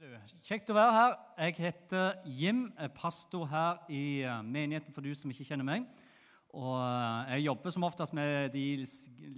Kjekt å være her. Jeg heter Jim, er pastor her i eh, menigheten for du som ikke kjenner meg. Og eh, Jeg jobber som oftest med de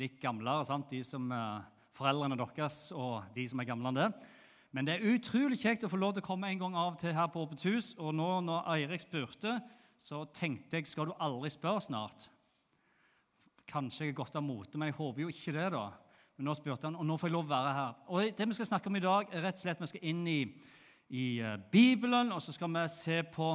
litt gamlere, sant? de som er foreldrene deres og de som er gamle enn det. Men det er utrolig kjekt å få lov til å komme en gang av til her på Åpent hus. Og nå når Eirik spurte, så tenkte jeg skal du aldri spørre snart. Kanskje jeg er godt av mote, men jeg håper jo ikke det. da. Men nå spurte han, og nå får jeg lov å være her. Og Det vi skal snakke om i dag, er rett og slett vi skal inn i, i uh, Bibelen, og så skal vi se på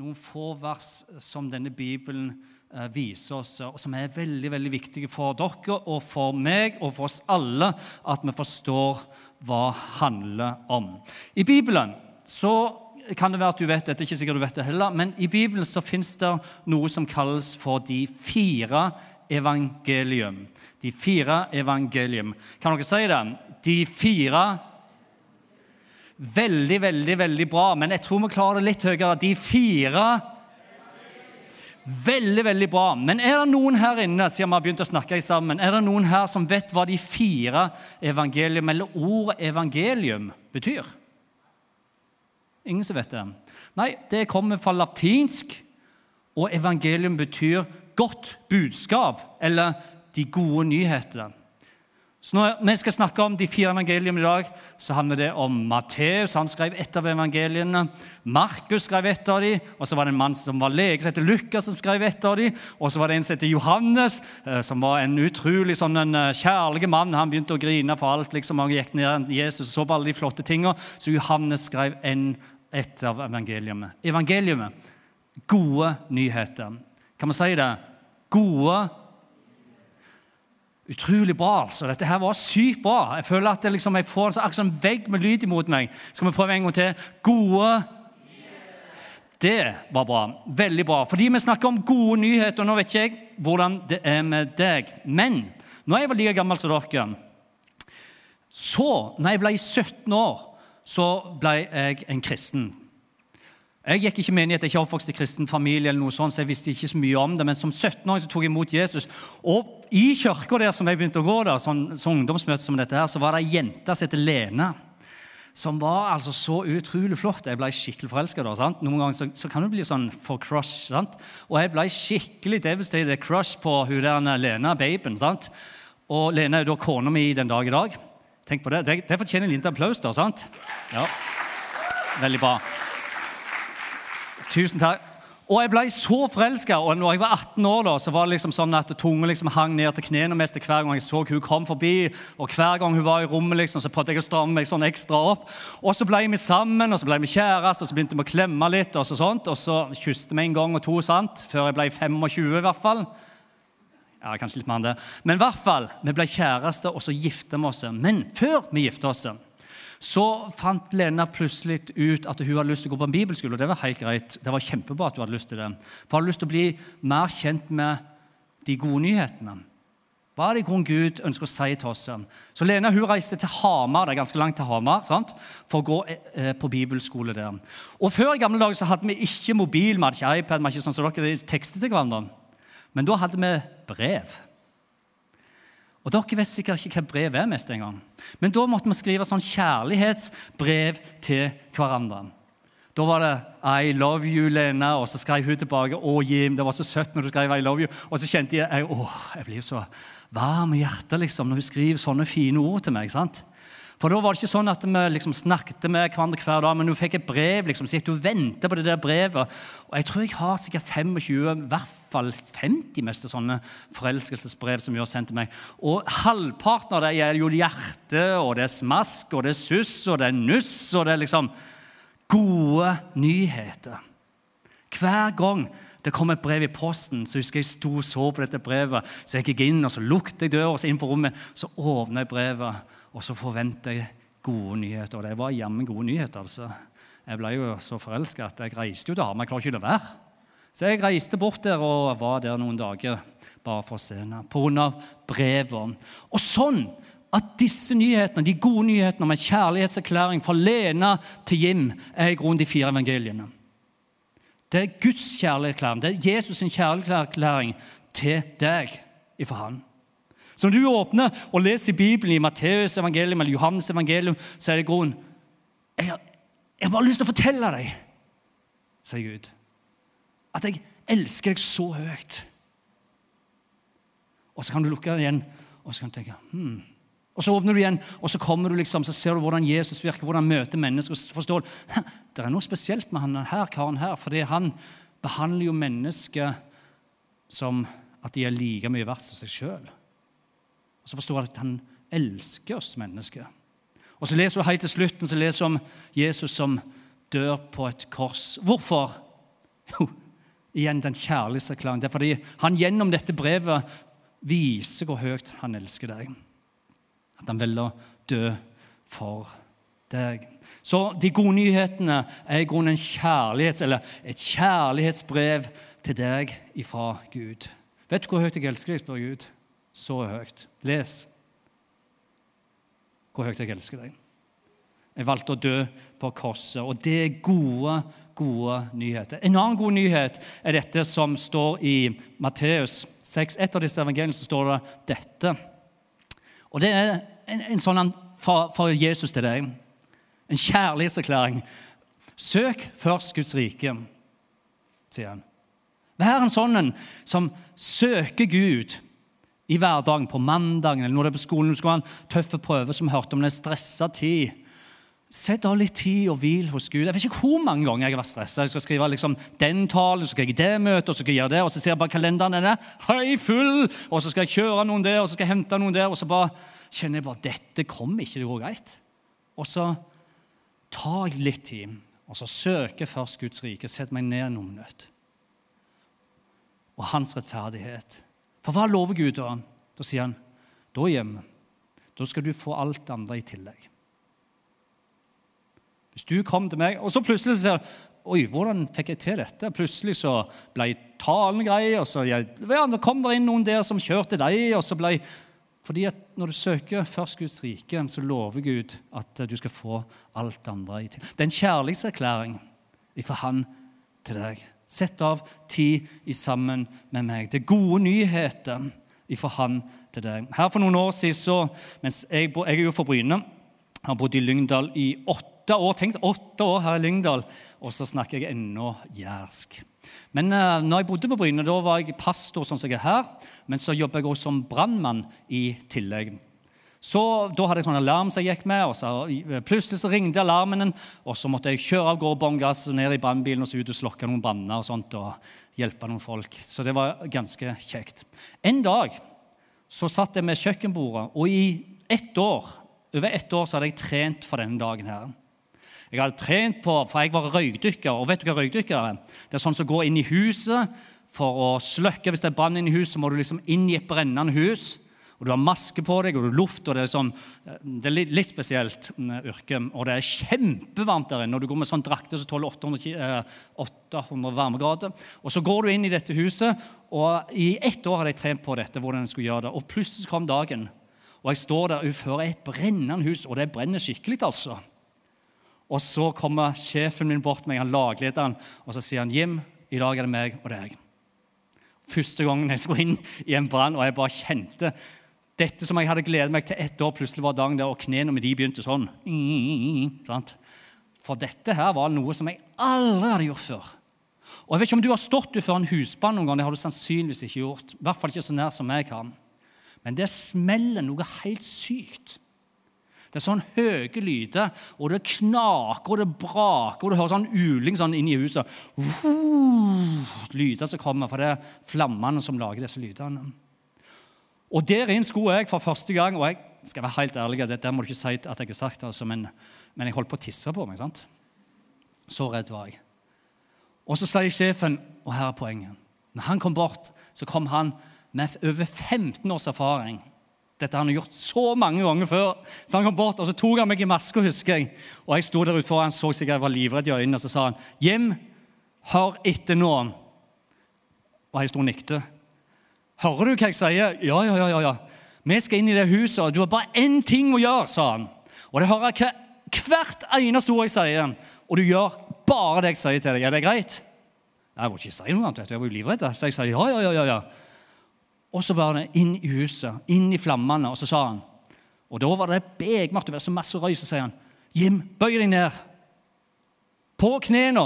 noen få vers som denne Bibelen uh, viser oss, og som er veldig veldig viktige for dere og for meg og for oss alle, at vi forstår hva handler om. I Bibelen så kan det være at du vet dette, ikke sikkert du vet det heller, men i Bibelen så fins det noe som kalles for de fire evangelium. De fire evangelium. Kan dere si det? De fire Veldig, veldig, veldig bra, men jeg tror vi klarer det litt høyere. De fire Veldig, veldig bra. Men er det noen her inne siden vi har begynt å snakke sammen, er det noen her som vet hva de fire evangelium, eller ordet evangelium, betyr? Ingen som vet det? Nei, det kommer fra latinsk, og evangelium betyr godt budskap, eller de gode nyhetene. Så Når vi skal snakke om de fire evangeliene i dag, så handler det om Matteus. Han skrev ett av evangeliene. Markus skrev ett av dem. Og så var det en mann som var lege, som heter Lukas, som skrev ett av dem. Og så var det en som heter Johannes, eh, som var en utrolig sånn en eh, kjærlig mann. Han begynte å grine for alt. liksom, Han gikk ned Jesus og så på alle de flotte tingene. Så Johannes skrev en, ett av evangeliene. Evangeliet, gode nyheter. Kan man si det? Gode Utrolig bra, altså. Dette her var sykt bra. Jeg føler at liksom, jeg får akkurat en vegg med lyd imot meg. Skal vi prøve en gang til? Gode Det var bra. Veldig bra. Fordi vi snakker om gode nyheter, og nå vet ikke jeg hvordan det er med deg. Men når jeg var like gammel som dere, så, når jeg ble 17 år, så ble jeg en kristen. Jeg gikk ikke menighet, jeg er ikke oppvokst i kristen familie, eller noe sånt, så jeg visste ikke så mye om det, men som 17-åring så tok jeg imot Jesus. Og i kirka der som jeg begynte å gå, der, sånn, så ungdomsmøte som dette her, så var det ei jente som het Lene. Som var altså så utrolig flott. Jeg ble skikkelig forelska. Noen ganger så, så, kan du bli sånn for crush. sant? Og jeg ble skikkelig devastated crush på hun der Lena, babyen. sant? Og Lene er jo da kona mi den dag i dag. Tenk på Det Det, det fortjener en liten applaus. da, sant? Ja. Veldig bra. Tusen takk. Og jeg ble så forelska. Og når jeg var 18 år, da, så var det liksom sånn at tunga liksom hang ned til knærne mest hver gang jeg så hun kom forbi. Og hver gang hun var i rommet, liksom, så prøvde jeg å stramme meg sånn ekstra opp. Og så ble vi sammen, og så ble vi kjærester, og så begynte vi å klemme litt. Og så sånt, og så kysste vi en gang og to, sant? før jeg ble 25 i hvert fall. Ja, kanskje litt mer enn det. Men i hvert fall, vi ble kjærester, og så gifta vi oss. Men før vi gifta oss så fant Lena plutselig ut at hun hadde lyst til å gå på en bibelskole. og Det var helt greit. Det var kjempebra at hun hadde lyst til det. For hun hadde lyst til å bli mer kjent med de gode nyhetene. Hva er det grunn Gud ønsker å si til oss? Så Lena hun reiste til Hamar, det er ganske langt til Hamar, sant? for å gå eh, på bibelskole der. Og Før i gamle dager så hadde vi ikke mobil, vi hadde ikke iPad, vi hadde ikke sånn som så dere tekstet til hverandre. Men da hadde vi brev. Og Dere vet sikkert ikke hva brev er mest engang. Men da måtte vi skrive sånn kjærlighetsbrev til hverandre. Da var det 'I love you, Lena', og så skrev hun tilbake 'Å, Jim'. Det var så søtt når du skrev 'I love you'. Og så kjente jeg åh, jeg blir så varm i hjertet liksom, når hun skriver sånne fine ord til meg. sant? For da var det ikke sånn at vi liksom snakket med hverandre hver dag, men hun fikk et brev. liksom, så du og ventet på det der brevet. Og jeg tror jeg har sikkert 25, i hvert fall 50 meste sånne forelskelsesbrev som hun har sendt til meg. Og halvparten av det er jo hjerte, og det er smask, og det er suss, og det er nuss, og det er liksom gode nyheter. Hver gang det kom et brev i posten, så husker jeg sto og så på dette brevet. Så jeg gikk inn, og så lukket jeg døra, så inn på rommet, så åpna jeg brevet. Og så forventa jeg gode nyheter. Og det var jammen gode nyheter. altså. Jeg ble jo så forelska at jeg reiste jo til Hamar. Jeg klarer ikke å la være. Så jeg reiste bort der og var der noen dager bare for å se henne pga. brevet. Og sånn at disse nyhetene, de gode nyhetene om en kjærlighetserklæring fra Lena til Jim, er i grunnen de fire evangeliene. Det er Guds kjærlighetserklæring. Det er Jesus' sin kjærlighetserklæring til deg ifra Han. Så når du åpner og leser Bibelen i Matteus evangelium eller Johannes evangelium, så er det grunn jeg, Jeg har bare lyst til å fortelle deg, sier Gud, at jeg elsker deg så høyt. Og så kan du lukke den igjen, og så kan du tenke hmm. Og så åpner du igjen, og så kommer du liksom, så ser du hvordan Jesus virker, hvordan han møter mennesker. og forstår Det er noe spesielt med han her, karen her, fordi han behandler jo mennesker som at de er like mye verdt som seg sjøl. Og så forstår du at han elsker oss mennesker. Og så leser du helt til slutten så leser du om Jesus som dør på et kors. Hvorfor? Jo, igjen den kjærlighetserklæringen. Det er fordi han gjennom dette brevet viser hvor høyt han elsker deg. At han å dø for deg. Så de gode nyhetene er i grunnen et kjærlighetsbrev til deg ifra Gud. Vet du hvor høyt jeg elsker deg, spør Gud. Så høyt. Les hvor høyt jeg elsker deg. Jeg valgte å dø på korset, og det er gode, gode nyheter. En annen god nyhet er dette som står i Matteus 6. Et av disse evangeliene står det dette. Og Det er en, en sånn fra, fra Jesus til deg. En kjærlighetserklæring. Søk først Guds rike, sier han. Vær en sånn som søker Gud i hverdagen, på mandagen eller når det er på skolen. Du skal ha en tøff prøve som hørte om, en stressa tid. Sett av litt tid og hvil hos Gud. Jeg vet ikke hvor mange ganger jeg har vært stressa. Jeg skal skrive liksom den talen, så skal jeg i det møtet, og så skal jeg gjøre det, og så ser jeg bare kalenderen. Er hei full, og så skal jeg kjøre noen der, og så skal jeg hente noen der, og så bare kjenner jeg bare dette kommer ikke det går greit. Og så tar jeg litt tid, og så søker først Guds rike. Setter meg ned noen minutter. Og hans rettferdighet. For hva lover Gud da? Da sier han, da hjemme, da skal du få alt det andre i tillegg. Hvis du kom til meg, og så plutselig sier Oi, hvordan fikk jeg til dette? Plutselig så ble talen grei, og så jeg, ja, kom det inn noen der som kjørte deg, og så ble fordi at Når du søker først Guds rike, så lover Gud at du skal få alt det andre i tillegg. Det er en kjærlighetserklæring fra Han til deg. Sett av tid i sammen med meg. Det er gode nyheter fra Han til deg. Her For noen år siden, så, mens jeg, jeg er jo fra Bryne, har bodd i Lyngdal i åtte år. Tenk åtte år her i Lyngdal, og så snakker jeg ennå jærsk. Men uh, når jeg bodde på Bryne, da var jeg pastor, sånn som jeg er her. Men så jobber jeg også som brannmann i tillegg. Så Da hadde jeg sånn alarm som jeg gikk med, og så plutselig så ringte alarmen. og Så måtte jeg kjøre av gårde bånn gass ned i brannbilen og så ut og slokke noen branner og sånt, og hjelpe noen folk. Så det var ganske kjekt. En dag så satt jeg med kjøkkenbordet, og i ett år, over ett år så hadde jeg trent for denne dagen. her. Jeg hadde trent på, for jeg var røykdykker. Og vet du hva røykdykker er? Det er sånn som går inn i huset for å slukke. Hvis det er brann inne i huset, så må du liksom inn i et brennende hus og du har maske på deg, og du har luft, og det er, sånn, det er litt, litt, spesielt mm, yrke. Og det er kjempevarmt der inne, og du går med sånn drakter som tåler 800, 800 varmegrader. Og så går du inn i dette huset, og i ett år hadde jeg trent på dette, hvordan jeg skulle gjøre det. Og plutselig kom dagen, og jeg står der utenfor et brennende hus, og det brenner skikkelig, altså. Og så kommer sjefen min bort meg, han laglederen, og så sier han, 'Jim, i dag er det meg og deg.' Første gangen jeg skulle inn i en brann, og jeg bare kjente dette som jeg hadde gledet meg til ett år, plutselig var dagen der, og knærne mine begynte sånn. For dette her var noe som jeg aldri hadde gjort før. Og jeg vet ikke om du har stått før en husbrann noen gang. Det har du sannsynligvis ikke gjort. I hvert fall ikke så nær som jeg kan. Men det smeller noe helt sykt. Det er sånn høye lyder, og det knaker og det braker, og du hører sånn uling sånn inn i huset. lyder som kommer, for det er flammene som lager disse lydene. Og der inn skulle jeg for første gang. Og jeg skal være helt ærlig, dette må du ikke si at jeg har sagt, altså, men, men, jeg holdt på å tisse på meg. sant? Så redd var jeg. Og så sier sjefen, og her er poenget Når han kom bort, så kom han med over 15 års erfaring. Dette har han gjort så mange ganger før. Så han kom bort, og så tok han meg i maska, husker jeg. Og jeg sto der ute foran, så sikkert jeg var livredd i øynene, og så sa han, 'Jim, hør etter nå.' Og jeg sto og nikte. Hører du hva jeg sier? Ja, ja, ja. ja. Vi skal inn i det huset, og du har bare én ting å gjøre, sa han. Og det hører jeg hvert eneste ord jeg sier, og du gjør bare det jeg sier til deg. Er det greit? Jeg må ikke si noe annet, vet du. jeg var jo livredd. Så jeg sa ja, ja, ja. ja. Og så var det inn i huset, inn i flammene, og så sa han Og da var det begmørkt, det var så masse røy, så sier han, Jim, bøy deg ned. På knærne.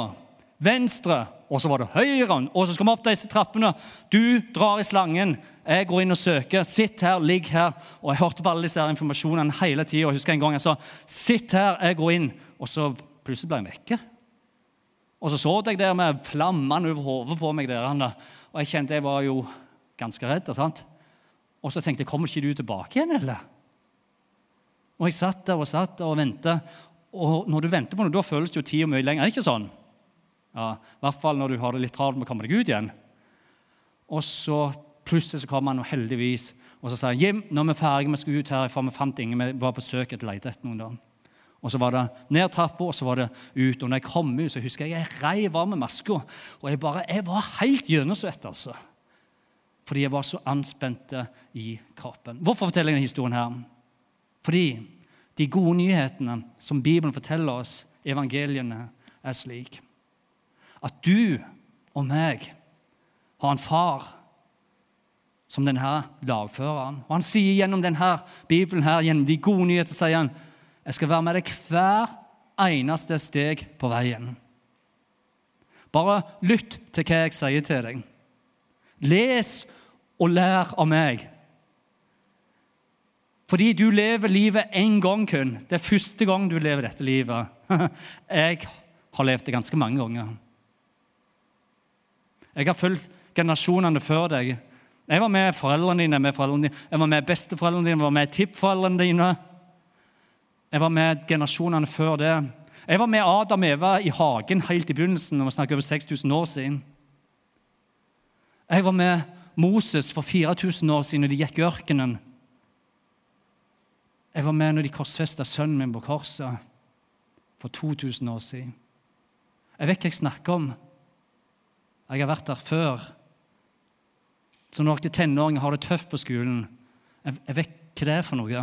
Venstre. Og så var det høyre. Og så skal vi opp disse trappene. Du drar i slangen. Jeg går inn og søker. Sitt her, ligg her. Og jeg hørte på alle disse her informasjonene hele tida. Jeg husker en gang jeg sa sitt her, jeg går inn. Og så plutselig ble jeg vekke. Og så så jeg der med flammene over hodet på meg. der, Og jeg kjente jeg var jo ganske redd. sant? Og så tenkte jeg, kommer ikke du tilbake igjen, eller? Og jeg satt der og satt der og ventet. Og når du venter på noe, da føles det jo tida mye lenger. Er det ikke sånn? Ja, I hvert fall når du har det litt travelt med å komme deg ut igjen. Og så plutselig så kommer han, og heldigvis, og så sier han, Jim, nå er vi ferdige, vi skal ut herfra. Vi fant ingen, vi var på søk etter leite etter noen. da. Og så var det ned trappa, og så var det ut. Og når jeg kom ut, så husker jeg jeg reiv av meg maska. Og jeg, bare, jeg var helt gjennomsvett, altså. Fordi jeg var så anspent i kroppen. Hvorfor forteller jeg denne historien her? Fordi de gode nyhetene som Bibelen forteller oss, evangeliene, er slik at du og meg har en far som denne lagføreren. Og Han sier gjennom denne Bibelen, her, gjennom de gode nyheter, sier han, jeg skal være med deg hver eneste steg på veien. Bare lytt til hva jeg sier til deg. Les og lær av meg. Fordi du lever livet én gang kun. Det er første gang du lever dette livet. Jeg har levd det ganske mange ganger. Jeg har fulgt generasjonene før deg. Jeg var med foreldrene dine, med foreldrene dine. jeg var med besteforeldrene dine, jeg var med tippforeldrene dine. Jeg var med generasjonene før det. Jeg var med Adam og Eva i hagen helt i begynnelsen, når vi snakker over 6000 år siden. Jeg var med Moses for 4000 år siden, når de gikk i ørkenen. Jeg var med når de korsfesta sønnen min på korset for 2000 år siden. Jeg vet hva jeg snakker om. Jeg har vært der før. Så når dere tenåringer har det tøft på skolen Jeg, jeg vet hva det er for noe.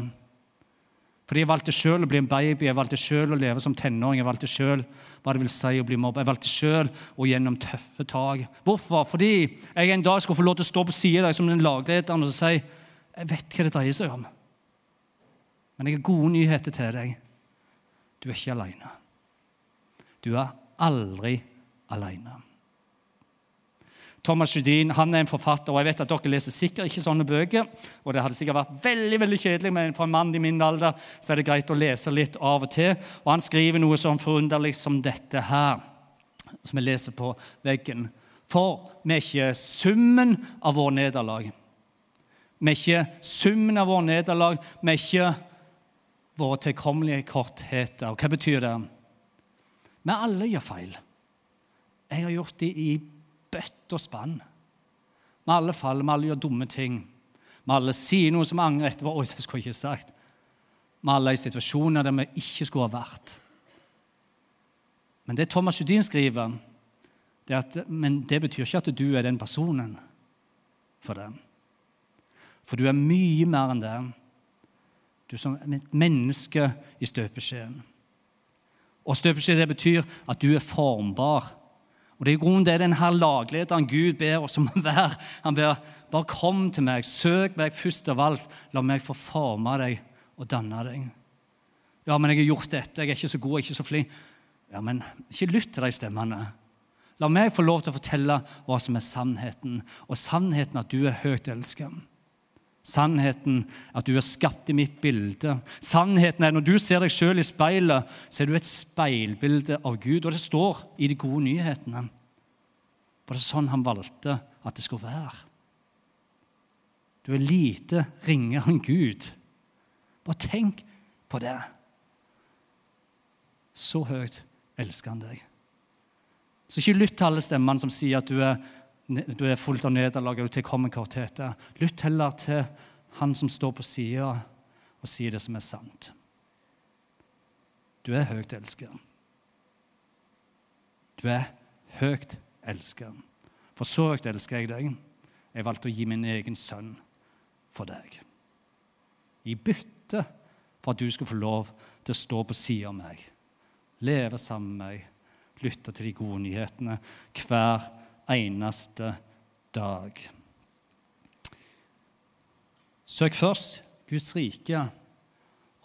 Fordi jeg valgte selv å bli en baby, jeg valgte selv å leve som tenåring. Jeg valgte selv hva det vil si å bli mobba. Jeg valgte selv å gjennom tøffe tak. Hvorfor? Fordi jeg en dag skulle få lov til å stå på siden av deg som den laglederen og si jeg vet hva det dreier seg om. Men jeg har gode nyheter til deg. Du er ikke alene. Du er aldri alene. Thomas Judin han er en forfatter, og jeg vet at dere leser sikkert ikke sånne bøker. og Det hadde sikkert vært veldig veldig kjedelig, men for en mann i min alder så er det greit å lese litt av og til. Og Han skriver noe sånn forunderlig som dette her, som jeg leser på veggen. For vi er ikke summen av våre nederlag. Vi er ikke summen av våre nederlag. Vi er ikke våre tilkommelige kortheter. Og hva betyr det? Vi alle gjør feil. Jeg har gjort det i bøtt og spann. Vi alle faller, vi alle gjør dumme ting. Vi alle sier noe som angrer etterpå. Oi, det skulle jeg ikke sagt. Vi alle er i situasjoner der vi ikke skulle ha vært. Men det Thomas Judin skriver, det, at, men det betyr ikke at du er den personen for det. For du er mye mer enn det. Du er som et menneske i støpeskjeen. Og støpeskje betyr at du er formbar og Det er grunnen det denne laglederen Gud ber oss om å være. Han ber bare kom til meg, søk meg først av alt. La meg få forme deg og danne deg. Ja, men jeg har gjort dette, jeg er ikke så god, jeg er ikke så flink. Ja, men ikke lytt til de stemmene. La meg få lov til å fortelle hva som er sannheten. Og sannheten at du er høyt elsket. Sannheten er at du er skapt i mitt bilde. Sannheten er at Når du ser deg sjøl i speilet, så er du et speilbilde av Gud. Og det står i de gode nyhetene. For det er sånn han valgte at det skulle være. Du er lite ringere enn Gud. Bare tenk på det. Så høyt elsker han deg. Så ikke lytt til alle stemmene som sier at du er du er fullt av nederlag og tilkommenkortheter. Lytt heller til han som står på sida og sier det som er sant. Du er høyt elsket. Du er høyt elsket. For så høyt elsker jeg deg. Jeg valgte å gi min egen sønn for deg. I bytte for at du skulle få lov til å stå på sida av meg, leve sammen med meg, lytte til de gode nyhetene hver dag eneste dag. Søk først Guds rike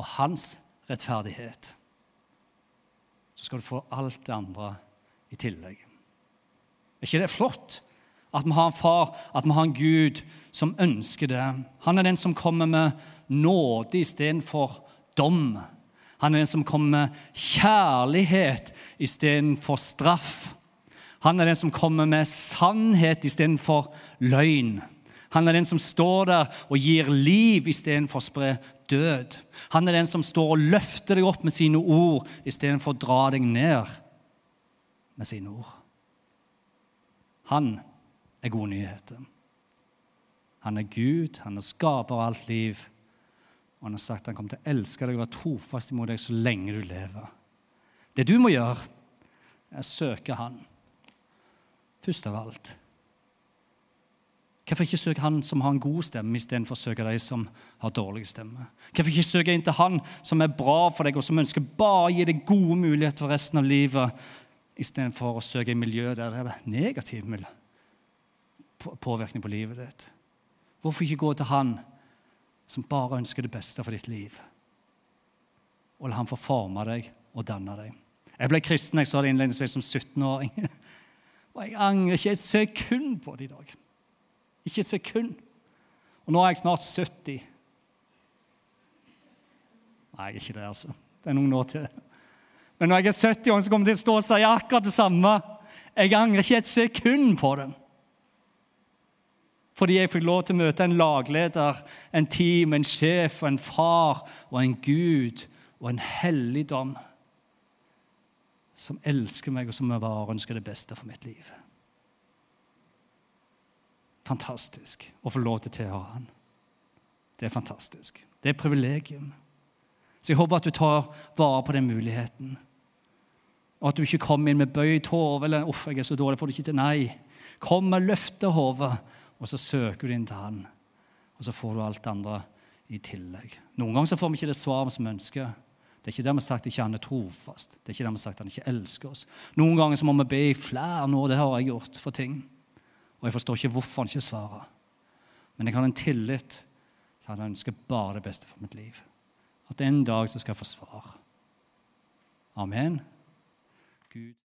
og hans rettferdighet. Så skal du få alt det andre i tillegg. Er ikke det flott? At vi har en far, at vi har en Gud som ønsker det. Han er den som kommer med nåde istedenfor dom. Han er den som kommer med kjærlighet istedenfor straff. Han er den som kommer med sannhet istedenfor løgn. Han er den som står der og gir liv istedenfor å spre død. Han er den som står og løfter deg opp med sine ord istedenfor å dra deg ned med sine ord. Han er gode nyheter. Han er Gud, han er skaper av alt liv. Og han har sagt han kommer til å elske deg og være trofast imot deg så lenge du lever. Det du må gjøre, er å søke Han først av alt. Hvorfor ikke søke han som har en god stemme, istedenfor å søke de som har dårlig stemme? Hvorfor ikke søke inn til han som er bra for deg, og som ønsker bare å gi deg gode muligheter for resten av livet, istedenfor å søke i miljø der det er negativ påvirkning på livet ditt? Hvorfor ikke gå til han som bare ønsker det beste for ditt liv? Og la han få forme deg og danne deg. Jeg ble kristen jeg sa det innledningsvis som 17-åring. Og jeg angrer ikke et sekund på det i dag. Ikke et sekund. Og nå er jeg snart 70. Nei, jeg er ikke det, altså. Det er noen år til. Men når jeg er 70 år, så kommer jeg til å stå og si akkurat det samme. Jeg angrer ikke et sekund på det. Fordi jeg fikk lov til å møte en lagleder, en team, en sjef, en far og en gud og en helligdom som elsker meg, og som bare ønsker det beste for mitt liv fantastisk å få lov til å tilhøre han. Det er fantastisk. Det er privilegium. Så jeg håper at du tar vare på den muligheten. Og at du ikke kommer inn med bøyd hode eller 'uff, jeg er så dårlig, får du ikke til'. Nei. Kom med løftehodet, og så søker du inn til Han. Og så får du alt det andre i tillegg. Noen ganger så får vi ikke det svaret som vi ønsker. Det er ikke dermed sagt at ikke han er trofast. Det er ikke dermed sagt at han ikke elsker oss. Noen ganger så må vi be i flere nå. Det har jeg gjort for ting. Og jeg forstår ikke hvorfor han ikke svarer. Men jeg har en tillit til at han ønsker bare det beste for mitt liv. At en dag så skal jeg få svar. Amen. Gud.